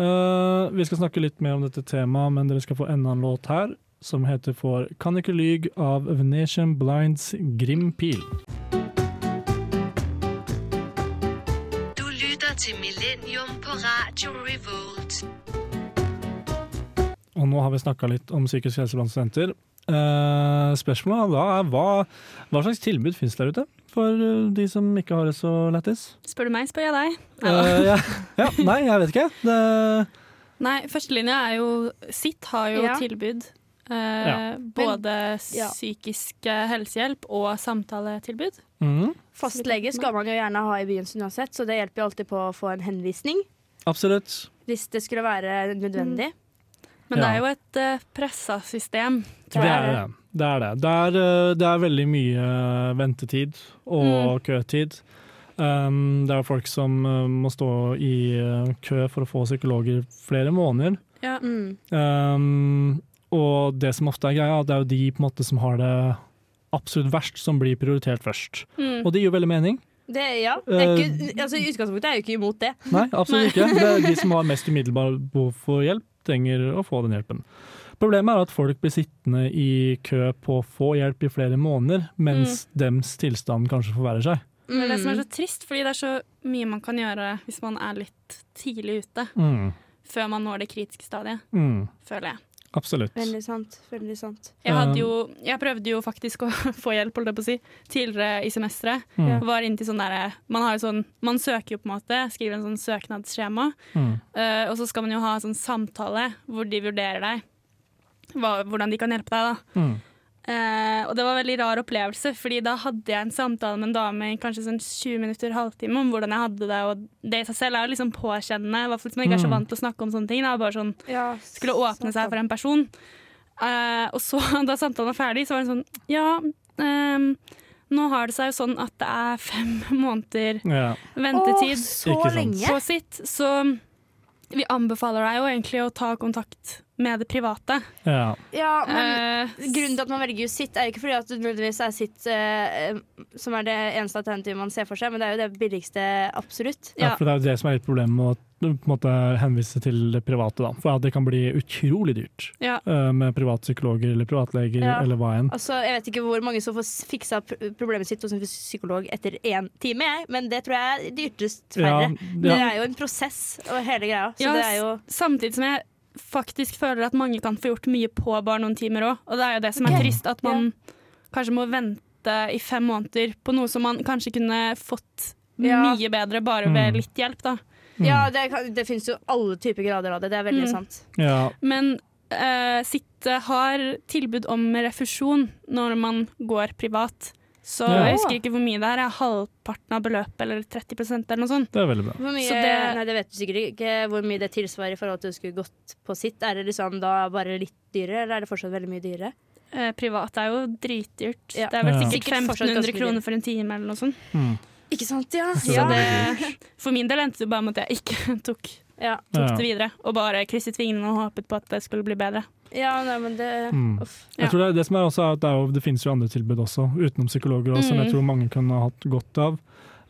Uh, vi skal snakke litt mer om dette temaet, men dere skal få enda en låt her, som heter for Kan ikke lyg av Venetian Blinds Grim Pil. Til Millennium på Radio Revolt. Og nå har vi snakka litt om psykisk helse blant studenter. Eh, spørsmålet da er hva, hva slags tilbud finnes der ute for eh, de som ikke har det så lættis? Spør du meg, spør jeg deg. Eh, ja, ja, nei, jeg vet ikke. Det, Nei, førstelinja er jo Sitt har jo Ja. tilbud. Eh, Ja. Både ja. psykisk eh, helsehjelp og samtaletilbud. Mm. Fastlege skal man jo gjerne ha i byen uansett, så det hjelper jo alltid på å få en henvisning. absolutt. Hvis det skulle være nødvendig. Men Ja. det er jo et uh, pressa system. Det er det. Det er, det. Det, er, eh, det er veldig mye eh, ventetid og køtid. Um, det er folk som uh, må stå i uh, kø for å få psykologer flere måneder. Ja. Mm. Um, og det som ofte er greia, det er jo de på en måte som har det absolutt verst, som blir prioritert først. Mm. Og det gir jo veldig mening. Det, ja. Det er ikke, altså, I utgangspunktet er jeg jo ikke imot det. Nei, absolutt ikke. Det er de som har mest umiddelbar behov for hjelp, trenger å få den hjelpen. Problemet er at folk blir sittende i kø på å få hjelp i flere måneder, mens dems tilstand kanskje forverrer seg. Det er det som er Mm. så trist, fordi det er så mye man kan gjøre hvis man er litt tidlig ute. Mm. Før man når det kritiske stadiet, Mm. føler jeg. Absolutt. Veldig sant. Veldig sant. Jeg, Um, hadde jo, jeg prøvde jo faktisk å få hjelp holdt jeg på å si, tidligere i semesteret. Mm. Var inntil sånn derre- man, har jo sånn, man søker jo på en måte, skriver en sånn søknadsskjema. Mm. Uh, og så skal man jo ha en sånn samtale hvor de vurderer deg. Hva, hvordan de kan hjelpe deg. da. Mm. Eh, og det var en veldig rar opplevelse, fordi da hadde jeg en samtale med en dame i kanskje sånn 20 minutter, halvtime, om hvordan jeg hadde det. Og det i seg selv er jo liksom påkjennende, i hvert fall som jeg ikke er så Mm. vant til å snakke om sånne ting. Da. Bare sånn, Ja, skulle åpne seg for en person. Eh, og så, da samtalen var ferdig, så var det sånn Ja, eh, nå har det seg jo sånn at det er fem måneder Ja. ventetid Å, så lenge! på sitt, så vi anbefaler deg jo egentlig å ta kontakt med det private. ja. Ja, men uh, Grunnen til at man velger sitt, er ikke fordi at det nødvendigvis er sitt uh, som er det eneste alternativet man ser for seg, men det er jo det billigste absolutt. Ja, Ja. for det er jo det som er litt problemet med å på en måte henvise til det private. Da. For at det kan bli utrolig dyrt Ja. eh, med privatpsykologer eller privatleger Ja. eller hva enn. Altså, Jeg vet ikke hvor mange som får fiksa problemet sitt hos en psykolog etter én time, jeg, men det tror jeg er dyrtest, færre. Ja. Det er jo en prosess og hele greia. Så Ja, det er jo Samtidig som jeg faktisk føler at mange kan få gjort mye på bare noen timer òg. Og det er jo det som er er trist, at man kanskje må vente i fem måneder på noe som man kanskje kunne fått Ja. mye bedre bare Mm. ved litt hjelp, da. Mm. Ja, det, det finnes jo alle typer grader av det. Det er veldig Mm. sant. ja, Men uh, Sitte har tilbud om refusjon når man går privat. Så Ja. jeg husker ikke hvor mye det er. Er halvparten av beløpet, eller 30% eller noe sånt. Det er veldig bra. Hvor mye, Så det- nei, det vet du sikkert ikke hvor mye det tilsvarer i forhold til at du skulle gått på sitt. Er det liksom da bare litt dyrere, eller er det fortsatt veldig mye dyrere? Eh, privat er jo dritdyrt. Ja. Det er vel sikkert ja. 1500 kroner for en time eller noe sånt. Mm. Ikke sant, ja? Ja. det for min del endte det bare med at jeg ikke tok, ja. tok Ja. det videre, og bare krysset fingrene og håpet på at det skulle bli bedre. ja nei, men det Mm. Uff. Jeg tror det, det som er også er at det, er jo, det finnes jo andre tilbud også, utenom psykologer, også, som jeg Mm. tror mange kan ha hatt godt av.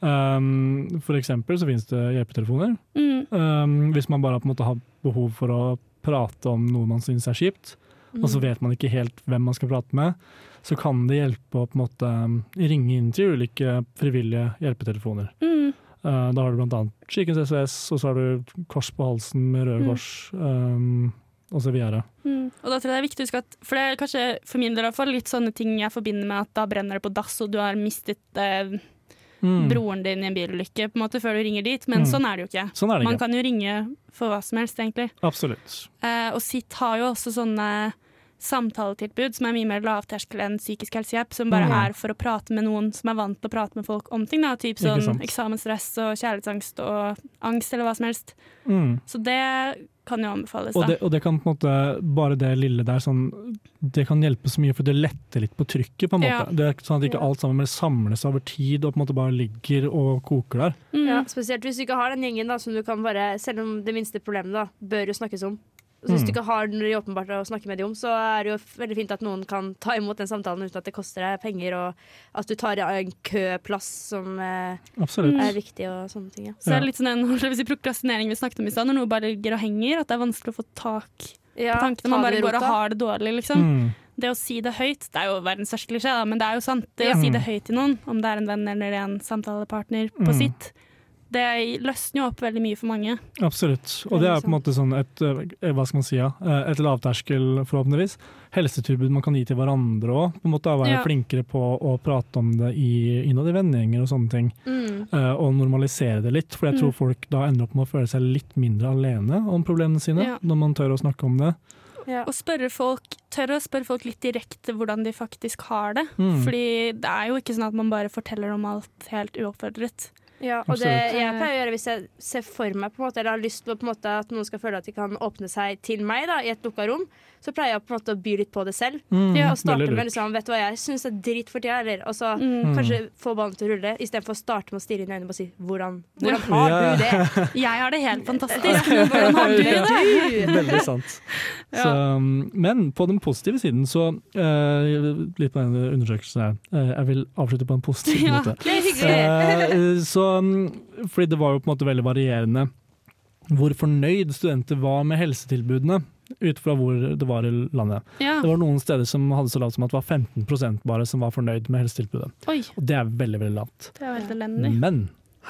Um, for eksempel så finnes det hjelpetelefoner. Mm. Um, hvis man bare på en måte har behov for å prate om noe man syns er kjipt, og så vet man ikke helt hvem man skal prate med, så kan det hjelpe å på en måte um, ringe inn til ulike frivillige hjelpetelefoner. Mm. Uh, da har du bl.a. Kirkens SOS, og så har du Kors på halsen med Røde Mm. Kors, um, og så videre. Mm. Og da tror jeg det er viktig å huske at For det er kanskje for min del i litt sånne ting jeg forbinder med at da brenner det på dass, og du har mistet eh, Mm. broren din i en bilulykke på en måte før du ringer dit, men Mm. sånn er det jo ikke. Sånn er det Man ikke. kan jo ringe for hva som helst, egentlig. Absolutt. Eh, og SIT har jo også sånne samtaletilbud som er mye mer lavterskel enn psykisk helsehjelp, som bare Mm. er for å prate med noen som er vant til å prate med folk om ting. Da. Typ sånn eksamensstress og kjærlighetsangst og angst eller hva som helst. Mm. Så det kan jo anbefales, Og det, og det kan på en måte, bare det lille der, sånn, det kan hjelpe så mye, for det letter litt på trykket. på en måte. Ja. Det er sånn at ikke alt sammen samles over tid og på en måte bare ligger og koker der. Mm. Ja, spesielt hvis du ikke har den gjengen da, som du kan bare, selv om det minste problemet da, bør jo snakkes om. Så hvis Mm. du ikke har noe åpenbart å snakke med dem om, så er det jo veldig fint at noen kan ta imot den samtalen uten at det koster deg penger, og at du tar en køplass som eh, Absolutt. er viktig og sånne ting. Ja. Så er det litt sånn å si, prokrastinering vi snakket om i stad, når noe bare ligger og henger, at det er vanskelig å få tak Ja, på tankene. Man det bare går og har det dårlig, liksom. Mm. Det å si det høyt, det er jo verdens største klisjé, men det er jo sant. Det Ja. å si det Mm. høyt til noen, om det er en venn eller en samtalepartner på Mm. sitt, det løsner jo opp veldig mye for mange. Absolutt. Og det er på en måte sånn et, eh, hva skal man si, ja, eh, et lavterskel, forhåpentligvis, helsetilbud man kan gi til hverandre òg. Være Ja. flinkere på å prate om det i, innad i vennegjenger og sånne ting. Mm. eh, og normalisere det litt, for jeg Mm. tror folk da ender opp med å føle seg litt mindre alene om problemene sine, Ja. når man tør å snakke om det. Ja. Og spørre folk, tørre å spørre folk litt direkte hvordan de faktisk har det. Mm. Fordi det er jo ikke sånn at man bare forteller om alt helt uoppfordret. Ja, og det jeg pleier å gjøre hvis jeg ser for meg på en måte, eller har lyst til å, på en måte, at noen skal føle at de kan åpne seg til meg da, i et lukka rom, så pleier jeg på en måte å by litt på det selv. Mm, Ja, og starte med liksom, vet du hva jeg syns er dritt for tida, eller og så Mm. kanskje få ballen til å rulle, istedenfor å starte med å stirre inn i øynene og si hvordan, hvordan har Ja. du det? Jeg har det helt fantastisk, men hvordan har du det? Veldig sant. Så, um, men på den positive siden, så uh, Litt på den undersøkelsen her. Uh, jeg vil avslutte på en positiv Ja. måte. Eh, så, um, fordi det var jo på en måte veldig varierende hvor fornøyd studenter var med helsetilbudene ut fra hvor det var i landet. Ja. Det var noen steder som hadde så lavt som at det var 15% bare som var fornøyd med helsetilbudet. Oi, Og det er veldig, veldig lavt. det er veldig elendig. Men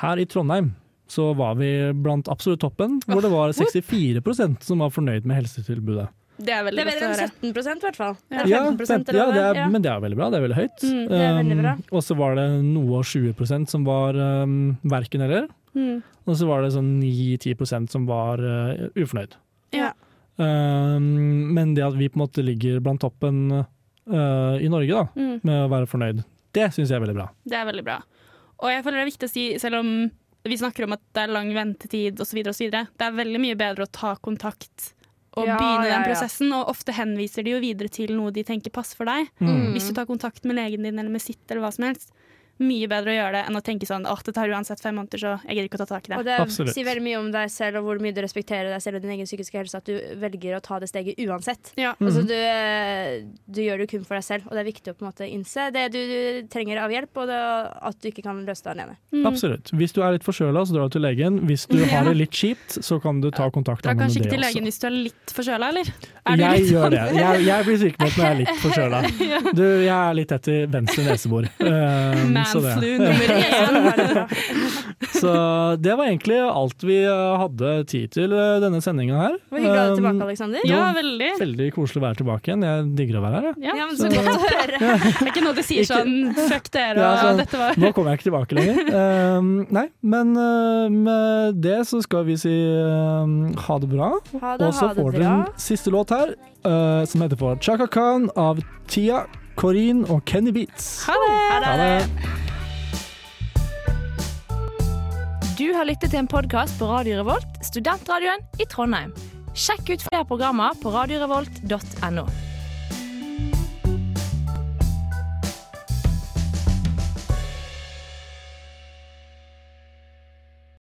her i Trondheim så var vi blant absolutt toppen, hvor det var 64% som var fornøyd med helsetilbudet. Det er Det er bedre enn 17% i hvert fall. Ja. Ja, 15 fem- eller ja, det er, ja. men det er veldig bra. Det er veldig høyt. Mm, veldig. Um, og så var det noe og 20% som var um, verken eller. Mm. Og så var det sånn 9-10% som var uh, ufornøyd. Ja. Um, men det at vi på en måte ligger blant toppen uh, i Norge da, Mm. med å være fornøyd, det syns jeg er veldig bra. Det er veldig bra. Og jeg føler det er viktig å si, selv om vi snakker om at det er lang ventetid osv., det er veldig mye bedre å ta kontakt og Ja, begynne ja, den ja. prosessen. Og ofte henviser de jo videre til noe de tenker passer for deg. Mm. Hvis du tar kontakt med legen din eller med sitt eller hva som helst. Mye bedre å gjøre det enn å tenke sånn åh, det tar uansett fem måneder, så jeg gidder ikke å ta tak i det. Og det. det Absolutt. sier veldig mye om deg selv og hvor mye du respekterer deg selv og din egen psykiske helse, at du velger å ta det steget uansett. Ja. Mhm. Altså, du, eh, du gjør det kun for deg selv, og det er viktig å på en måte innse det du, du trenger av hjelp, og det, at du ikke kan løse det alene. Mm. Absolutt. Hvis du er litt forkjøla, så drar du til legen. Hvis du har det litt kjipt, så kan du ta kontakt med Dra med kanskje det ikke til også. legen hvis du er litt forkjøla, eller? Er du Jeg litt gjør det. Jeg, jeg blir sykemeldt når jeg er litt forkjøla. Du, jeg er litt etter venstre nesebor. Uh, det. Manflu nummer én. så det var egentlig alt vi uh, hadde tid til uh, denne sendinga her. Var hyggelig å ha deg Um, tilbake, Aleksander. Ja, veldig. Veldig koselig å være tilbake igjen. Jeg digger å være her. jeg. Ja. Ja, men så godt å høre. Det er ikke noe du sier Ikke- sånn fuck dere Ja, og sånn. dette var Nå kommer jeg ikke tilbake lenger. Um, nei, men uh, med det så skal vi si um, ha det bra. Ha det, Og så får dere bra. en siste låt her, uh, som heter for Chaka Khan av Tia Corinne og Kenny Beats. Ha det! Ha det. Du har lyttet til en podkast på Radio Revolt, studentradioen i Trondheim. Sjekk ut flere programmer på radiorevolt.no.